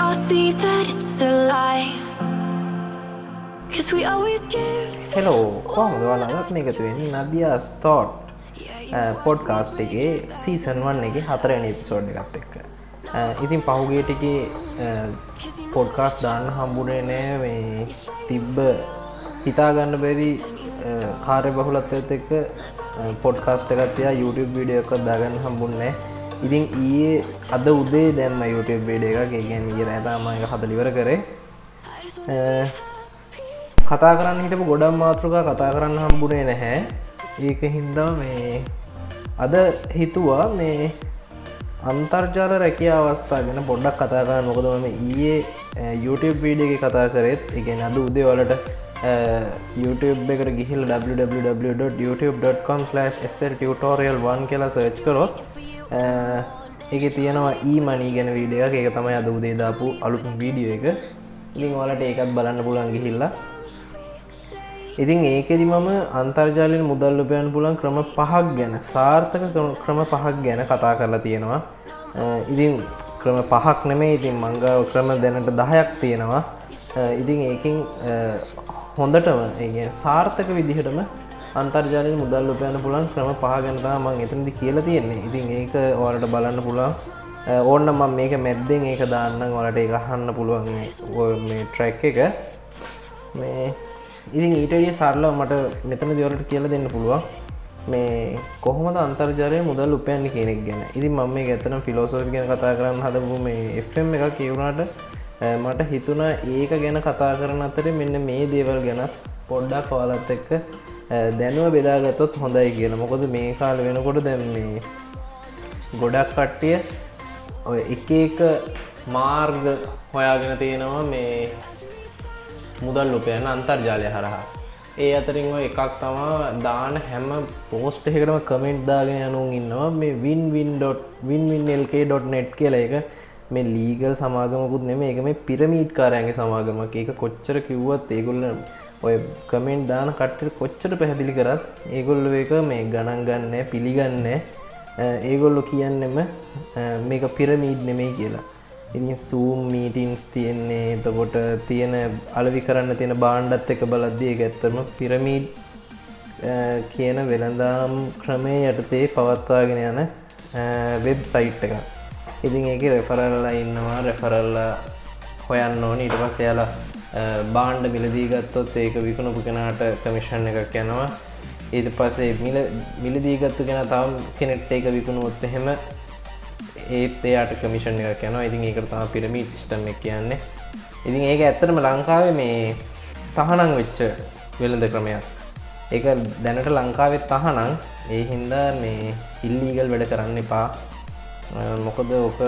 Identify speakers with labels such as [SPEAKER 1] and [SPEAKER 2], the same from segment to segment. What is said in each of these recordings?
[SPEAKER 1] All see that it's a lie. Cause we always give.
[SPEAKER 2] Hello කොහොමද? ඔයාලත් මේක තුවෙන්නේ නදියා ස්තෝට් podcast එකේ සීසන් වන් එක හතරෙන එපිසෝඩ් එකත් එක්ක. ඉතින් පහුගේ ටිකේ පොඩ්කාස් දාන්න හම්බුනේ නෑ. මේ තිබ්බ හිතාගන්න බැරි කාරය බහුලත්වත එක්ක පොඩ්කාස්ට එකත්තියා YouTube විඩිය එකක් දාගන්න හම්බුන්නේ ඉතින් ඊයේ අද උදේ දැම්ම YouTube වීඩ එක ගැන ඉර ඇතාමයක හදලිවර කරේ කතා කරන්න හිටපු ගොඩම් මාතෘකා කතා කරන්න හම්බුනේ නැහැ. ඒක හින්දා මේ අද හිතුවා මේ අන්තර්ජාල රැකිය අවස්ථා ගැන පොඩ්ඩක් කතා කරන්න. මොකද මම ඊයේ YouTube වීඩිය එක කතා කරෙත් ඉගෙන අද උදේ වලට YouTube එකට ගිහිල් www.youtube.com/ tutorial 1 කියලා සර්ච් කරොත් එක තියෙනවා ඊ මනී ගැන වීඩිය එක එක තමයි අද උදේ දාපු අලුතුම් වීඩියෝ එක. ඉතින් වලට ඒකත් බලන්න පුළන් ගිහිල්ලා. ඉතින් ඒකෙදි මම අන්තර්ජාලයෙන් මුදල්ලපයන් පුලන් ක්‍රම පහක් ගැන සාර්ථක ක්‍රම පහක් ගැන කතා කරලා තියෙනවා. ඉතින් ක්‍රම පහක් නෙමේ ඉතින් මංගාව ක්‍රම දැනට දහයක් තියෙනවා. ඉතින් ඒකින් හොඳටම ඒ සාර්ථක විදිහටම අන්තර්ජාලයෙන් මුදල් උපයන පුලන් ක්‍රම පහ ගැනතා මං එතනදි කියලා තියෙන්නේ. ඉතින් ඒක ඕලට බලන්න පුළා ඕන්න මම මේක මැද්දෙන් ඒක දාන්න ඔලට එක අහන්න පුළුවන් මේ ට්‍රැක් එක. මේ ඉතින් ඊටඩිය සරලා මට මෙතන දිවලට කියල දෙන්න පුළුවන්. මේ කොහොමද අන්තර්ජාලය මුදල් උපයන්න කෙනෙක් ගැන. ඉතින් මම මේ ඇතන ෆිලෝසෝි ගැන කතා කරන්න හදපු මේ එම් එක කියවුණට මට හිතුනා ඒක ගැන කතා කරන අතර මෙන්න මේ දේවල් ගැන පොඩ්ඩක් කවලත් එක්ක දැනුව බෙදාගත්තොත් හොඳයි කියලා. මොකොද මේ කාල වෙනකොට දැම් මේ ගොඩක් කට්ටිය ඔය එක එක මාර්ග හොයාගෙන තියෙනවා මේ මුදල් උපයන අන්තර්ජාලය හරහා. ඒ අතරින් එකක් තමා දාන හැම පෝස්ට එකටම කමෙන්ට් දාගෙන යනුන් ඉන්නවා. මේ වින් වින්.වින්ල්ක.නෙට් කියල එක මේ ලීගල් සමාගමකුත් නෙම එක මේ පිරමීට් කාරයන්ගේ සමාගමක. එක කොච්චර කිව්වත් ඒගොල්ල ඔය කමෙන්ට් දාන කට්ට කොච්චර පැහැදිලි කරත් ඒගොල්ල එක මේ ගණන් ගන්න පිළිගන්න. ඒගොල්ලො කියන්නෙම මේක පිරමීඩ් නෙමෙයි කියලා. ඉ සූම් මීටින්ස් තියෙන්නේ. එතකොට තියෙන අලවි කරන්න තියෙන බාණ්ඩත් එක බලද්දී ඇත්තම පිරමීඩ් කියන වෙළඳම් ක්‍රමය යටතේ පවත්වාගෙන යන වෙබ් සයිට් එක ඉතින් ඒක රෙෆරල්ලා ඉන්නවා. රෙෆරල්ලා හොයන්න ඕන. ඊට පස් යාලා බාණ්ඩ මිලදී ගත්තොත් ඒක විකුණපු කෙනාට කමිෂන් එකක් යනවා. ඊට පසේ මිල මිලදීගත්තු කෙන තම් කෙනෙට් ඒක විකුණුවොත් එහෙම ඒත් එයාට කමිෂන් එක යනවා. ඉතින් ඒකට තම පිරමී සිිස්ටම් එක කියන්නේ. ඉතින් ඒක ඇත්තරම ලංකාවේ මේ තහනං වෙච්ච වෙළඳ ක්‍රමයක්. ඒක දැනට ලංකාවෙත් තහනං ඒ හින්දා මේ ඉල්ලීගල් වැඩ කරන්න එපා. මොකද ඕක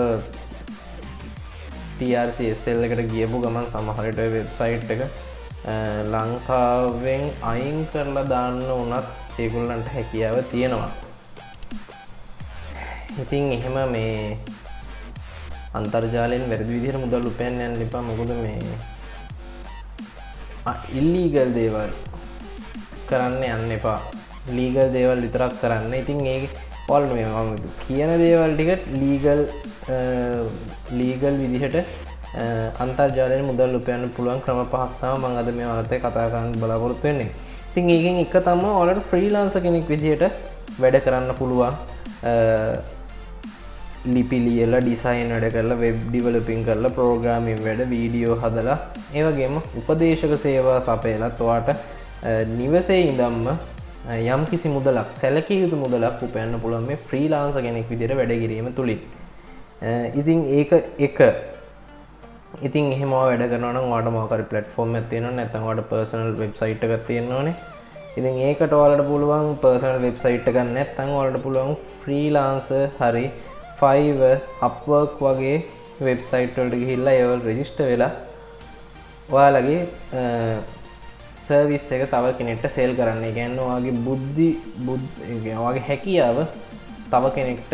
[SPEAKER 2] ටRCSල් එකට ගියපු ගමන් සමහරට වෙබ්සයිට් එක ලංකාවෙන් අයින් කරලා දාන්න වනත් ඒගුල්ලන්ට හැකියාව තියෙනවා. ඉතින් එහෙම මේ අන්තර්ජාලයෙන් වැරදි විදිහට මුදල් උපයන්න යන්න එපා. මොකද මේ ඉල්ලීගල් දේවල් කරන්න යන්න එපා. ලීගල් දේවල් විතරක් කරන්න. ඉතින් ඒ පොල් මේ මම කියන දේවල් ටිකට ලීගල් ලීගල් විදිහට අන්තර්ජාලයෙන් මුදල් උපයන්න පුළුවන් ක්‍රම පහක්තාව මං අද මේ අතය කතාකරන්න බලාපොරොත්තු වෙන්නේ. ඉතින් ඒකෙන් එක තම ඔලට ෆ්‍රීලාන්ස කෙනෙක් විදිහට වැඩ කරන්න පුළුවන්. ලිපිලියල ඩිසයින් වැඩ කරලා වෙබ් ඩිවලපින් කරලා ප්‍රෝග්‍රාමින් වැඩ වීඩියෝ හදලා ඒවගේම උපදේශක සේවා සපයලත් වාට නිවසේ ඉදම්ම යම් කිසි මුදලක් සැලක යුතු මුදලක් උපයන්න පුළුවන් මේ ෆ්‍රීලාන්ස කෙනෙක් විදිර වැඩ කිරීම තුළින් ඉතින් ඒක එක. ඉතින් එහෙම වැඩ කරන වාට මෝකර පලට්ෆෝර්ම් ඇතියෙන නැතවට පර්සනල් වෙබ්සයිට් එකක් තියෙන්නවානේ ඉතින් ඒකට ඔලට පුළුවන් පර්සනල් වෙබ්සයිට් ගන්න ඇත්තන් වලට පුළුවන් ෆ්‍රීලාන්ස හරි ෆයිව අප්වර්ක් වගේ වෙබ්සයිට්වලට ගිහිල්ලා ඒවල් රෙජිස්ට වෙලා ඔයාලගේ සර්විස් එක තව කෙනෙක්ට සෙල් කරන්න. ගැන්නවාගේ බුද්ධි බුද්ධවාගේ හැකියාව තව කෙනෙක්ට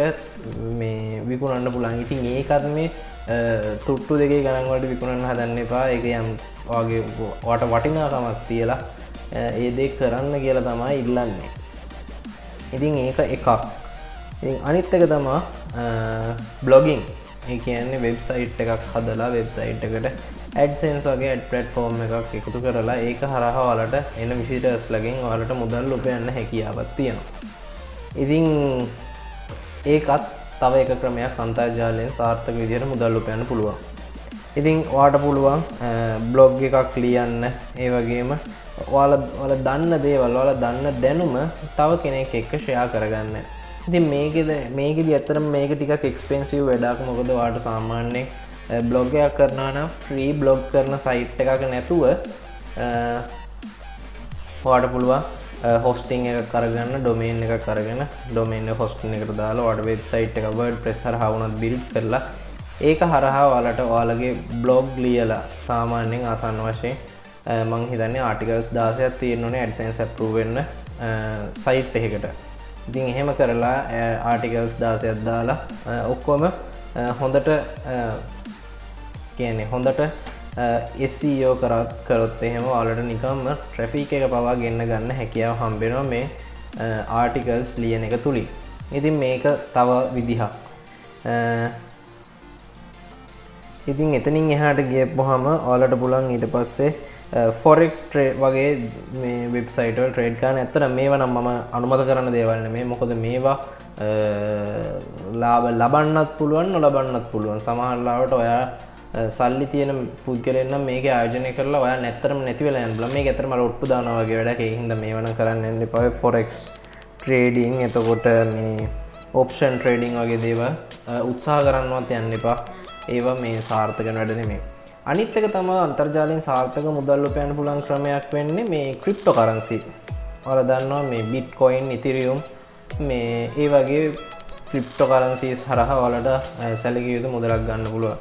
[SPEAKER 2] මේ විකුණන්න පුළන් ඉතින් ඒකත් මේ තුට්ටු දෙකේ ගණන්වට විකුණන්න හදන්න එපා. එක යම් වගේ වට වටිනාකමක් තියලා ඒ දෙ කරන්න කියලා තමා ඉල්ලන්නේ. ඉතින් ඒක එකක්. අනිත් එක තමා බ්ලොගින් ඒ කියන්නේ වෙබ්සයිට් එකක් හදලා වෙබ්සයිට් එකට ඇඩ්සන්ස් වගේ ඇඩ් පලට්ෆෝර්ම් එකක් එකතු කරලා ඒක හරහාවලට එන විසිටර්ස් ලගින් වලට මුදල් උපයන්න හැකියාවත් තියෙනවා. ඉතිං ඒකත් තව එක ක්‍රමයක් අන්තර්ජාලයෙන් සාර්ථක විදිහට මුදල් උපයන්න පුළුවන්. ඉතිං වාට පුළුවන් බ්ලොග් එකක් ලියන්න. ඒ වගේම ඔයාල වල දන්න දේවල් වල දන්න දැනුම තව කෙනෙක් එක්ක ෂයා කරගන්න. ඉතින් මේකෙද මේකෙද ඇතරම් මේක ටික එක්ස්පෙන්සිව් වැඩක්. මොකද වාට සාමාන්‍යය බ්ලොගයක් කරනවා නම් ෆ්‍රී බ්ලොග් කරන සයිට් එකක නැතුව වාට පුළුවන් හොස්ටිං එක කරගන්න ඩොමේන් එක කරගෙන ඩොමේන් හොස්ටින් එකට දාලා වඩ වෙබ් සයිට් එක වඩ ප්‍රෙසර හවුනත් බිල්් කරලා ඒක හරහා වලට ඔයාලගේ බ්ලොග් ලියලා සාමාන්‍යෙන් ආසන්න වශයෙන් මං හිතන්නේ ආටිකල්ස් දාසයක් තියෙන්නුනේ ඇඩසන් සැපරුවෙන්න සයිට් එහෙකට ඉතින් එහෙම කරලා ආටිකල්ස් දාසයක් දාලා ඔක්කොම හොඳට කියන්නේ. හොඳට එස්ෝ කරත් කරොත් එහෙම ඔලට නිකම්ම ට්‍රැෆික එක පවා ගන්න ගන්න හැකියාව හම්බෙනවා මේ ආටිකල්ස් ලියන එක තුළින් ඉතින් මේක තව විදිහක්. ඉතින් එතනින් එහාට ගිය පොහම ඕලට පුලන් ඊට පස්සේ ෆොරෙක්ස් ට්‍රේ වගේ මේ වෙබ්සයිටල් ට්‍රේඩ්කාන ඇත්තර මේව නම් මම අනුමත කරන්න දේවල්න මේ මොකොද මේවා ලාබ ලබන්නත් පුළුවන් නොලබන්නත් පුළුවන්. සමහල්ලාවට ඔයා සල්ලි තියෙන පුද්ගලෙන්න්න මේක ආයෝජනය කරලා ඔය නැත්තරම නැතිවල ඇන්බල මේ ඇතරම ඔට්ටු දානවගේ වැඩ හිද මේ වන කරන්න එන්න පව ෆොරෙක්ස් ට්‍රේඩිං එතකොට මේ ඔප්ෂන් ට්‍රේඩිං වගේ දේව උත්සා කරන්නවත් යන්න එපා. ඒවා මේ සාර්ථක වැඩනෙමේ අනිත්තක තම අන්තර්ජාලෙන් සාර්ථක මුදල්ලු පෑන් පුලන් ක්‍රමයක් වෙන්නේ මේ ක්‍රිප්ටෝ කරන්සි ඔල දන්නවා මේ බිට් කොයින් ඉතිරියුම් මේ ඒ වගේ ක්‍රිප්ටෝ කරන්සිස් හරහ වලට සැලක යුතු මුදලක් ගන්න පුළුව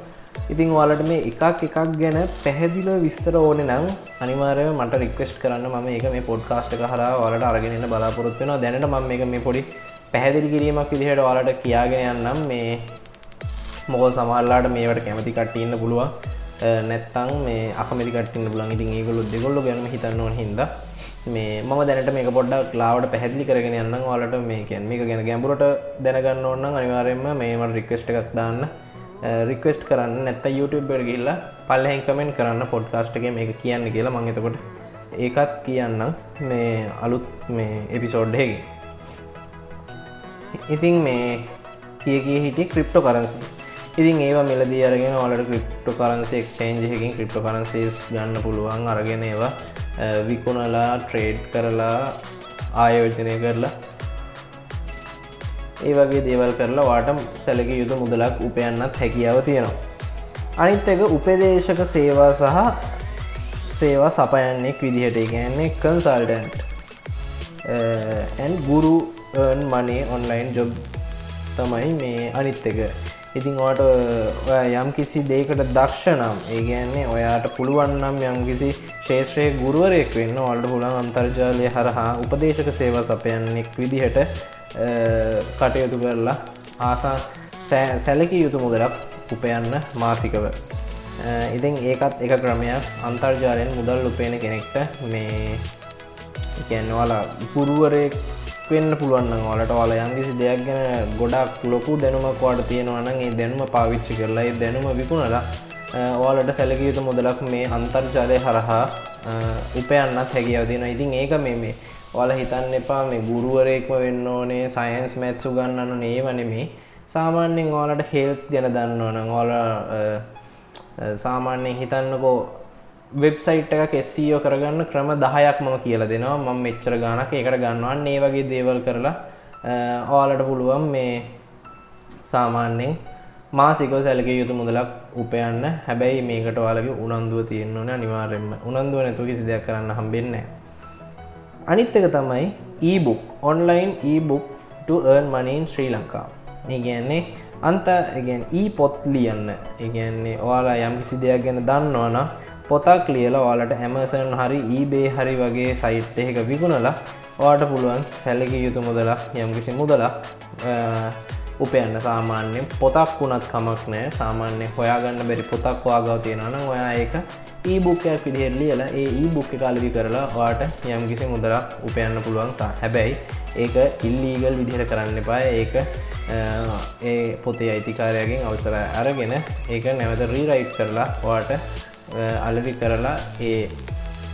[SPEAKER 2] ඉතින් ඔයාලට මේ එකක් එකක් ගැන පැහැදිල විස්තර ඕන නම් අනිවාරය මට රික්වස්ට් කරන්න ම එක මේ පොඩ්කාස්ට හර වලට අරගෙනන්න බලාපොරොත්වෙන දැනට ම එක මේ පොඩි පැහැදිලි කිරීමක් විදිහට වලට කියාගෙන යන්නම්. මේ මොකල් සමල්ලාට මේවට කැමති කට්ටඉන්න පුළුවන්. නැත්තං මේ අකමති කටන්න පුලන් ඉතින් ඒගොලු දෙගොල්ල ගැන හිතන්නවන හිද මේ ම දැනට මේ පොඩ්ඩක් ලාවට පැහැදිලි කරගෙන යන්න වලට මේ කියන් මේක ගැන ගැඹුරට දැනගන්න ඕන්න අනිවාරයෙන්ම මේමට රික්වස්ට එකක් දාන්න. රික්වස්ට් කරන්න නැත්ත YouTube ගිල්ලා පල්ලහෙන් කමෙන්ට් කරන්න පොඩ්කාස්ට්ගේ මේක කියන්න කියලා මංගතකොට ඒකත් කියන්න මේ අලුත් මේ එපිසෝඩ්හගේ ඉතින් මේ කිය කිය හිටිය ක්‍රිප්ටෝ කරන්සි ඉතින් ඒවා මිලදී අරගෙන වලට ක්‍රිප්ටෝ කරන්සේ එක්චේන්ජහකින් ක්‍රිප්ටෝ කරන්සේස් ගන්න පුළුවන් අරගෙන ඒවා විකුණලා ට්‍රේඩ් කරලා ආයෝජනය කරලා ඒ වගේ දේවල් කරලා වාට සැලක යුතු මුදලක් උපයන්නත් හැකියාව තියෙනවා. අනිත් එක උපදේශක සේවා සහ සේවා සපයන්නෙක් විදිහට. ගැන්නේ කන්සල්ටන්ට් ඇන් ගුරු මනේ ඔන්ලයින් ජොබ් තමයි මේ අනිත් එක. ඉතින් ඕට යම් කිසි දේකට දක්ෂනම් ඒ ගැන්නේ ඔයාට පුළුවන්නම් යම් කිසි ශේත්‍රයේ ගුරුවරයෙක් වෙන්න ඔල්ට හුළන් අන්තර්ජාලය හරහා උපදේශක සේවා සපයන්නෙක් විදිහට කටයුතු කරලා ආසා සැලකි යුතු මුදලක් උපයන්න මාසිකව. ඉතින් ඒකත් එක ක්‍රමයක්. අන්තර්ජාලයෙන් මුදල් උපේන කෙනෙක්ට මේ කියන්නවාලා පුරුවරෙක් වෙන්න පුළුවන් වලට වාල යම්කිසි දෙයක් ගැන ගොඩක් ලොකු දැනුමක් වාට තියෙනවන ඒ දැනුම පාවිච්චි කරලා දැනුම විකුණලා ඕලට සැලකයුතු මුදලක් මේ අන්තර්ජාලය හරහා උපයන්නත් හැකියවදින ඉතින් ඒක මේ මේ ඔල හිතන්න එපා මේ ගුරුවරයෙක්ම වෙන්න ඕනේ සයින්ස් මැත්සු ගන්නන්න නේවනෙමේ සාමාන්‍යෙන් ඕලට හෙල්ත් ගැන දන්න ඕන ඕල සාමාන්‍යයෙන් හිතන්නකෝ වෙබ්සයිට් එක කෙස්සීෝ කරගන්න ක්‍රම දහයක් මම කියල දෙනවා. මම මෙච්චර ගානක් එකට ගන්නවන් ඒ වගේ දේවල් කරලා. ඕලට පුළුවන් මේ සාමාන්‍යෙන් මාසිකෝ සැලක යුතු මුදලක් උපයන්න. හැබැයි මේකට වාලගේ උනන්දුව තියෙන්න්නවන අනිවාරෙන්ම උනන්දුව නැතු කිසි දෙයක් කරන්න හම්බෙන්නේ අනිත් එක තමයි ebook online ebook to earn money in Sri Lanka ඒගැන්නේ අන්ත ගැන් ඊ පොත් ලියන්න. ඒගැන්නේ ඔයාලා යම් කිසි දෙයක් ගැන දන්නවන පොතක් ලියලා ඔයාලට ඇමසන් හරි ඊබේ හරි වගේ සයිට් එක විගුණලා වාට පුළුවන් සැලක යුතු මුදලා යම්කිසි මුදලා උපයන්න සාමාන්‍යයෙන්. පොතක් වුණත් කමක් නෑ සාමාන්‍ය හොයාගන්න බැරි පොතක් වාගව තියෙනන ඔයා ඒක ඊබුක්කයක් විදිහෙල්ලියලා ඒ ඊබුක්ක කාලවි කරලා වාට යම් කිසි මුදරක් උපයන්න පුළුවන් සා. හැබැයි ඒක ඉල්ලීගල් විදිහට කරන්න එපා. ඒක ඒ පොතේ අයිතිකාරයගෙන් අවසර අරගෙන ඒක නැවත රීරයිට් කරලා වාට අලවි කරලා ඒ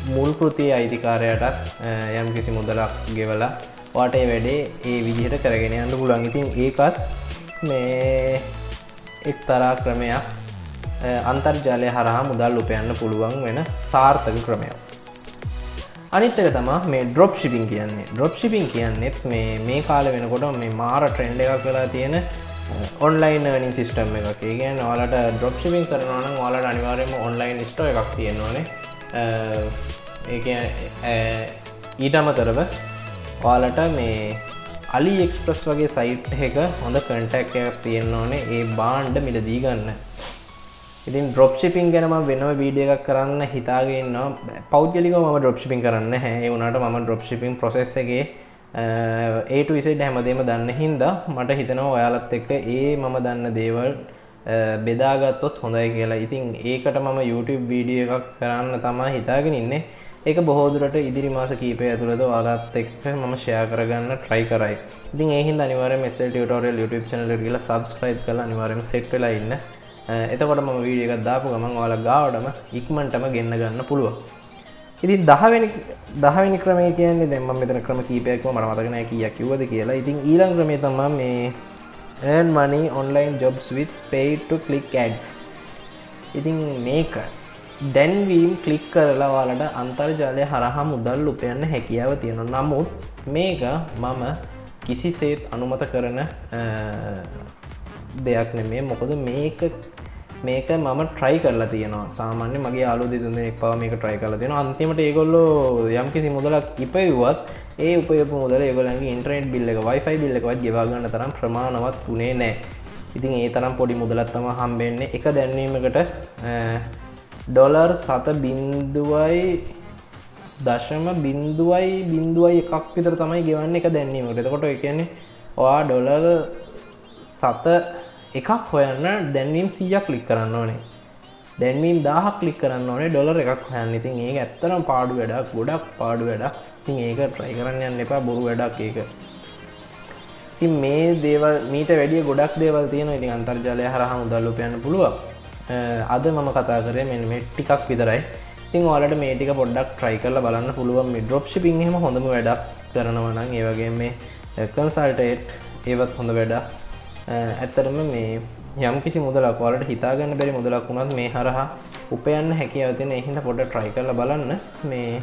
[SPEAKER 2] මුල් කෘතිය අයිතිකාරයටත් යම් කිසි මුදලක් ගෙවලා වාටේ වැඩේ ඒ විදිහට කරගෙන යන්න පුළන් ඉතින් ඒකත් මේ එක් තරා ක්‍රමයක් අන්තර්ජාලය හරහා මුදල් උපයන්න පුළුවන් වෙන සාර්ථක ක්‍රමයක්. අනිත්තක තමා මේ ඩ්‍රොප් ශිපින් කියන්නේ. ඩ්‍රොප් ශිපින් කියන්නෙත් මේ මේ කාල වෙනකොට මේ මාර ට්‍රෙන්ඩ එකක් වෙලා තියෙන ඔන්ලයින් නින් සිස්ටම් එකක්. ඒගන් ඔලට ඩොප් ශිපින් කරනවන වාලට අනිවාරයම ඔන්ලයින් ස්ටෝ එකක් තියෙනවානේ. ඒ ඊට අමතරව ඔයාලට මේ අලි එක්ස්ප්‍රස් වගේ සයිට් එක හොඳ කටක් තියෙන්න්න ඕනේ. ඒ බාන්්ඩ මිල දී ගන්න. ඉතින් ඩ්‍රොප් ශිපින් ගැනම වෙනම වීඩිය එකක් කරන්න හිතාගන්න පෞද්ගලික ම ඩොප් ශිපින් කරන්න හැ වුණට ම ඩොප් ශිපින් ප්‍රසෙස්ගේ ඒට විසට හැමදේම දන්න හින්දා මට හිතනවා ඔයාලත් එක්ක ඒ මම දන්න දේවල් බෙදාගත්තොත් හොඳයි කියලා. ඉතින් ඒකට මම YouTube වීඩිය එකක් කරන්න තමා හිතාගෙන ඉන්නේ. ඒක බොහෝදුරට ඉදිරි මාස කීපය ඇතුළද වාලත් එක්ක මම ෂයා කරගන්න ට්‍රයි කරයි. ඉතින් ඒහින් අනිවාර මෙස ටියටෝරියල් YouTube චනල කියලා සබස්ක්‍රයිබ් කල අනිවාරම සෙට්වෙලා ඉන්න. එතකොට ම වීඩිය එකක් දාපු ගමන් ඔයාල ගාවටම ඉක්මන්ටම ගෙන්න්න ගන්න පුළුව ඉතින් දහවැනි දහවැනි ක්‍රමය කියන්නේ දෙම මෙතන ක්‍රම කීපයක්ම මට මතකන කිය කිවද කියලා. ඉතින් ඊළං ක්‍රමය තම මේ earn money online jobs with pay to click ads. ඉතින් මේක දැන්වීම් කලික් කරලා වාලට අන්තර්ජාලය හරහා මුදල් උපයන්න හැකියාව තියෙන නමුත් මේක මම කිසිසේත් අනුමත කරන දෙයක් නෙමේ මොකද මේක මේක මම ට්‍රයි කරලා තියෙනවා. සාමාන්‍ය මගේ අලු දෙදුන්න එක් පව මේක ට්‍රයි කරලා තියෙන අන්තිමට ඒගොල්ලෝ යම්කිසි මුදලක් ඉපයුවත් ඒ උපයප මුදල ඒගොලගේ ඉන්ට්‍රේට් බිල්ල එක වයිෆයි බිල්ල එකවත් ගෙවාගන්න තරම් ප්‍රමාණවත් වනේ නෑ ඉතින් ඒ තරම් පොඩි මුදලත්තම හම්බෙන්නේ. එක දැන්වීමකට ඩොලර් සත බින්දුවයි දශම බින්දුවයි බින්දුවයි එකක් විතර තමයි ගෙවන්න එක දැන්වීමට එතකොට කියන්නේ ඔයා ඩොලර් සත එකක් හොයන්න දැන්වීම් සීයක් ලික් කරන්න ඕනේ. දැන්වීම් දාහක් ලික් කරන්න ඕනේ ඩොලර එකක් හයන්න. ඉතින් ඒ ඇත්තරම් පාඩු වැඩක් ගොඩක් පාඩු වැඩක්. තින් ඒක ට්‍රයි කරන්න යන්න එපා බොරු වැඩක් ඒක. ති මේ දේවල් මීට වැඩිය ගොඩක් දේවල් තියෙන ඉතින් අන්තර්ජාලය හරහම උදල්ලුපයන්න පුළුව අද මම කතා කරේ මෙ මේ ටිකක් විතරයි. තින් ඔලට මේටික පොඩ්ඩක් ට්‍රයි කරල බලන්න පුළුවන් මේ ඩ්‍රොප්ෂි පින්හෙම හොඳම වැඩක් කරනවනන් ඒවගේ මේ කන්සල්ටේට් ඒවත් හොඳ වැඩක්. ඇත්තරම මේ යම් කිසි මුදලක් වලට හිතාගන්න බැරි මුදලක් වුණත් මේ හරහා උපයන්න හැකියාවතින එහිට පොඩ ට්‍රයි කරල බලන්න. මේ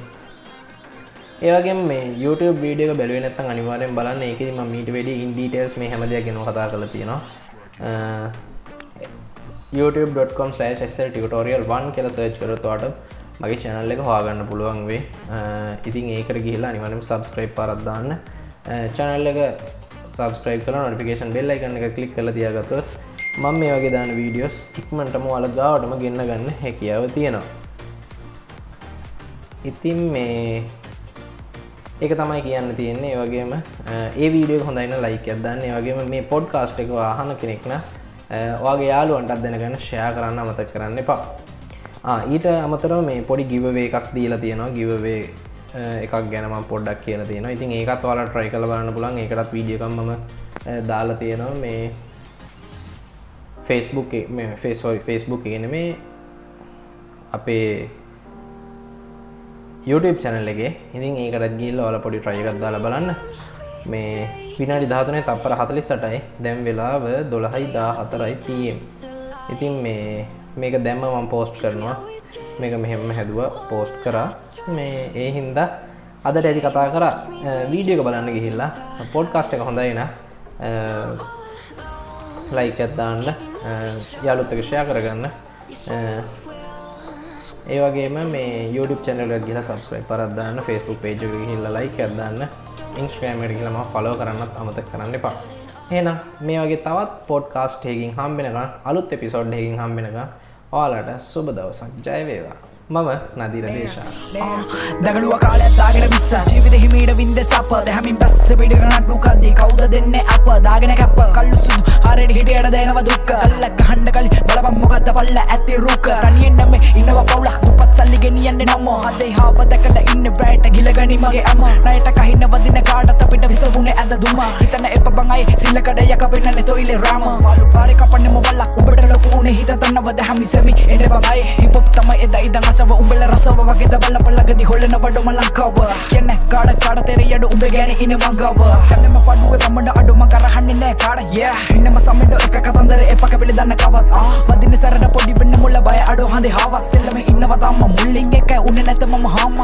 [SPEAKER 2] ඒවගේ මේ YouTube වීඩියක බැලුව නැත්තන් අනිවාරයෙන් බලන්න. එකම මීට වැඩි ඉන්ඩීටල්ස් මේ හැමදයක් ගෙන කතා කළ තියෙනවා. youtube.com ටියටෝරියල් වන් කියල සර්ච් කරතවාට මගේ චැනල් එක හවාගන්න පුළුවන් වේ ඉතින් ඒකට ගිහිලා අනිවනම් සබස්ක්‍රයිප් පරත්දාන්න චැනල් එක සබස්ක්‍රයිබ් කල නොටිකේෂන් බෙල්ල එකන්න එක කලික් කල තියගත මං මේ වගේ දාන වීඩියෝස් ඉක්මටම වල ගාවටම ගෙන්න්න ගන්න හැකියාව තියෙනවා. ඉතින් මේ ඒක තමයි කියන්න තියෙන්නේ. වගේම ඒ වීඩියෝ හොඳයින්න ලයික අදන්න වගේම මේ පොඩ් කාස්ට් එක වාහන කෙනෙක්න වගේ යාලුවන්ටත් දෙනගන්න ෂයා කරන්න අමතක් කරන්න එපා. ඊට අමතරව මේ පොඩි ගිවවේ එකක් දීලා තියෙනවා. ගිවවේ එකක් ගැනම පොඩ්ඩක් කියන තියෙන ඉතින් ඒකත් වාලා ට්‍රයි කල බලන්න පුලන් එකටත් වීඩියකම්ම දාලා තියෙනවා. මේ ෆෙස්බුක් ෆෙස්ෝයි ෆෙස්බුක් කියන මේ අපේ YouTube චැනල් එකේ. ඉතින් ඒකට ගිල්ල ඔල පොඩි ට්‍රයිකත් දාලා බලන්න. මේ පිනාඩි ධාතනය තප්පර හතලි සටයි දැම් වෙලාව දොළහයි දා හතරයි පම් ඉතින් මේ මේක දැම්ම මම පෝස්ට් කරනවා. මේක මෙහෙම හැදුව පෝස්ට් කරා. මේ ඒ හින්දා අදට ඇති කතා කර. වීඩියක බලන්න ගිහිල්ලා. පොඩ්කාස්ට එක හොඳයින ලයික ඇත්දාන්න යාලුත්තක ෂය කරගන්න. ඒවගේම මේ YouTube චැනල ගිල සබස්ක්‍රයි පරදන්න ෆස්බුක් පේජ හිල්ල ලයික ඇදන්න ඉන්ස්ක්‍රෑමට කියලම ෆලෝ කරන්නත් අමතක් කරන්න එපා. එනම් මේ වගේ තවත් පොඩ්කාස්ට් හකින් හම්බෙනක අලුත් එපිසෝඩ් හකින් හම්බෙනක ඔයාලට සුබ දවසක්. ජයවේවා මම නදීර දේශා.
[SPEAKER 3] දගලුව කාලත්තාගෙන විස්ස ජීවිත හිමීට වින්ද සප. දැහමින් පස්ස පිටිර නට්ටුකක්දී කවුද දෙන්න අප? දාගෙන කැප. කල්ලු සුදු. හරට හිටියට දෙනව දුක්ක අල්ලක් හන්ඩ කලි. බලපම් මොකක්ද පල්ල ඇති රුක. තනියෙන් නම ඉන්නව පවුලක්. දුපත් සල්ලි ගෙනියන්න නම. හදේ හාව දැකල ඉන්න බෑට ගිලගනි මගේ ඇම නයට කහින්න වදින කාඩත් අපිට විසවුනේ ඇද දුම හිතන එප බංයි සිල්ලකඩයක් අපෙන්නන තොයිලේ රාම. පාලු පාරි කපන්නම වල්ලක් උඹට ලොකු උනේ හිත දන්නවද හැමිසෙමි. එඩ බංයි හිපොප් තමයි එදා ඉදන් අසව උඹල රසව වගේද බල්ල පල්ලගදි හොල්ලන වඩම ලංකාව. කියන්න කාඩ කාඩ තෙරියඩ උඹ ගැන ඉන මංගාව කන්නම පඩුව තමඩ අඩුම කරහන්නේ නෑ කාඩ ය ඉන්නම සමෙන්ඩ එක කතන්දර එපක පිළි දන්න කවත්. වදින සැරට පොඩි වෙන්න මුල්ල බය අඩු හඳේ හාවත්. සෙල්ලම ඉන්නව තම්ම මුල්ලින් එක උන්න නැත මම හාම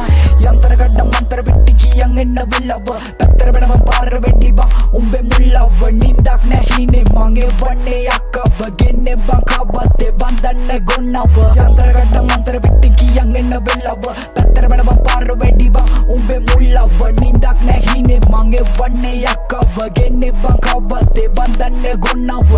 [SPEAKER 3] කියන් එන්න විල්ලව පැත්තර වෙනම පාර වෙඩි බං. උඹේ මුල්ලව නින්දක් නැහිනේ මගේ වන්නේ අක්කව ගෙන්නේ බං. කවත්තේ බන්දන්න ගොන්නව. යන්තර ගඩ්ඩ මන්තර පිට්ටි කියන් එන්න විල්ලව. පැත්තර වෙනම පාර වෙඩි බං. උඹේ මුල්ලව නින්දක් නැහිනේ මගේ වන්නේ අක්කව ගෙන්නේ බං. කවත්තේ බන්දන්න ගොන්නව.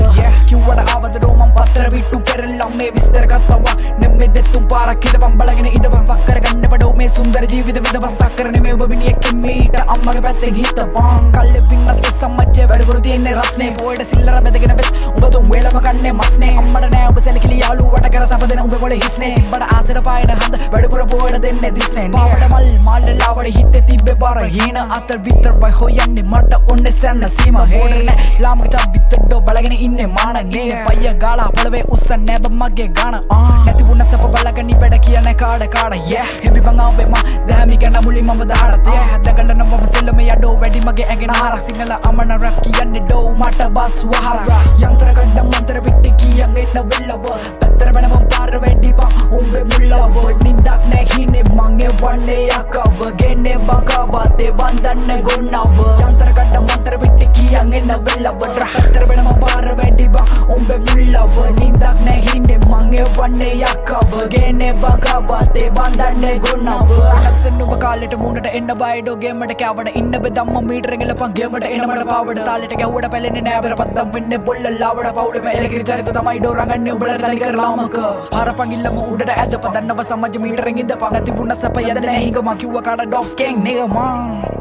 [SPEAKER 3] කිව්වට ආවද ඩෝමන් පත්තර විට්ටු පෙරල්ලම් මේ විස්තර ගත්තවා. නෙම්මෙ දෙත්තුම් පාරක් හිතපම් බලගෙන ඉදපම් පක්කර ගන්න බඩෝ මේ සුන්දර ජීවිත විද බස්සක් කරන මේ ඔබ මිනිහෙක්කින් මීට අම්මගේ පැත්තෙන් හිතපන් කල්ලෙපින් අස්සේ සම්මජ්ජය වැඩපුරු තියෙන්නේ රස්නේ. පොයට සිල්ලර බෙදගෙන වෙස්. උඹ තුන් වේලම කන්නේ මස්නේ. අම්මට නෑ ඔබ සැලකිලි යාළුවට කර සපදෙන උඹ පොලේ හිස්නේ. තිබ්බට ආසර පායන හඳ වැඩපුර පොයට දෙන්නේ දිස්නේ. පාවඩ මල් මාල්ල ලාවඩ හිතේ තිබ්බේ බර. හීන අතර විතර බයි හොයන්නේ මට ඔන්නේ සැන්න සීම. හේඩර නෑ. ලාමක චා විතරඩෝ බලගෙන ඉන්නේ මානනේ පయ్య ගාලා පොළවේ උස්සන් නැබ මගේ ගාන. නැති වුණ සප බලගනි වැඩ කියන කාඩ කාඩ. ය. හෙබි බංගාවෙම දැමි ගැන මුලි මම දාඩතය හැදගල නම් මම සෙල්ලම යඩෝ වැඩි මගේ ඇගෙන හර සිංහල අමන රැප් කියන්නේ ඩෝ මට බස් වහර. යන්ත්‍ර ගඩ මන්ත්‍ර පිට්ටි කියන් එන්න වෙල්ලව. පැත්තර වෙනම පාර වැඩි බං උඹේ මුල්ලව නින්දක් නැහිනේ මගේ වන්නේ යකව. ගෙන්නේ බංගාවතේ බන්දන්න ගොන්නව. යන්ත්‍ර ගඩ මන්ත්‍ර පිට්ටි කියන් එන්න වෙල්ලව පැත්තර වෙනම පාර වැඩි බං උඹේ මුල්ලව නින්දක් නැහිනේ මගේ වන්නේ යකව. ගෙන්නේ බංගාවතේ බන්දන්න ගොන්නව. අසන්නුව කාලෙට මුණට එන්න බයිඩෝ ගේමට කෑවට ඉන්න බෙදම්ම මීටරෙගල පන් ගේමට එනමට පාවට තාලෙට ගැව්වට පැලෙන්නේ නෑබර පත්තම් වෙන්න බොල්ල ලාවට පවුලම එලකිරි චරිත තමයි ඩෝ රගන්නේ උඹලට තනි කරලාමක පාර පංගිල්ලම උඩට ඇද පදන්නව සමජ මීටරෙන් ඉඳ පන් නැති වුණ සප යද නැහැ හිඟ මං කිව්ව කාඩ ඩොප්ස් කේන් නේ මං.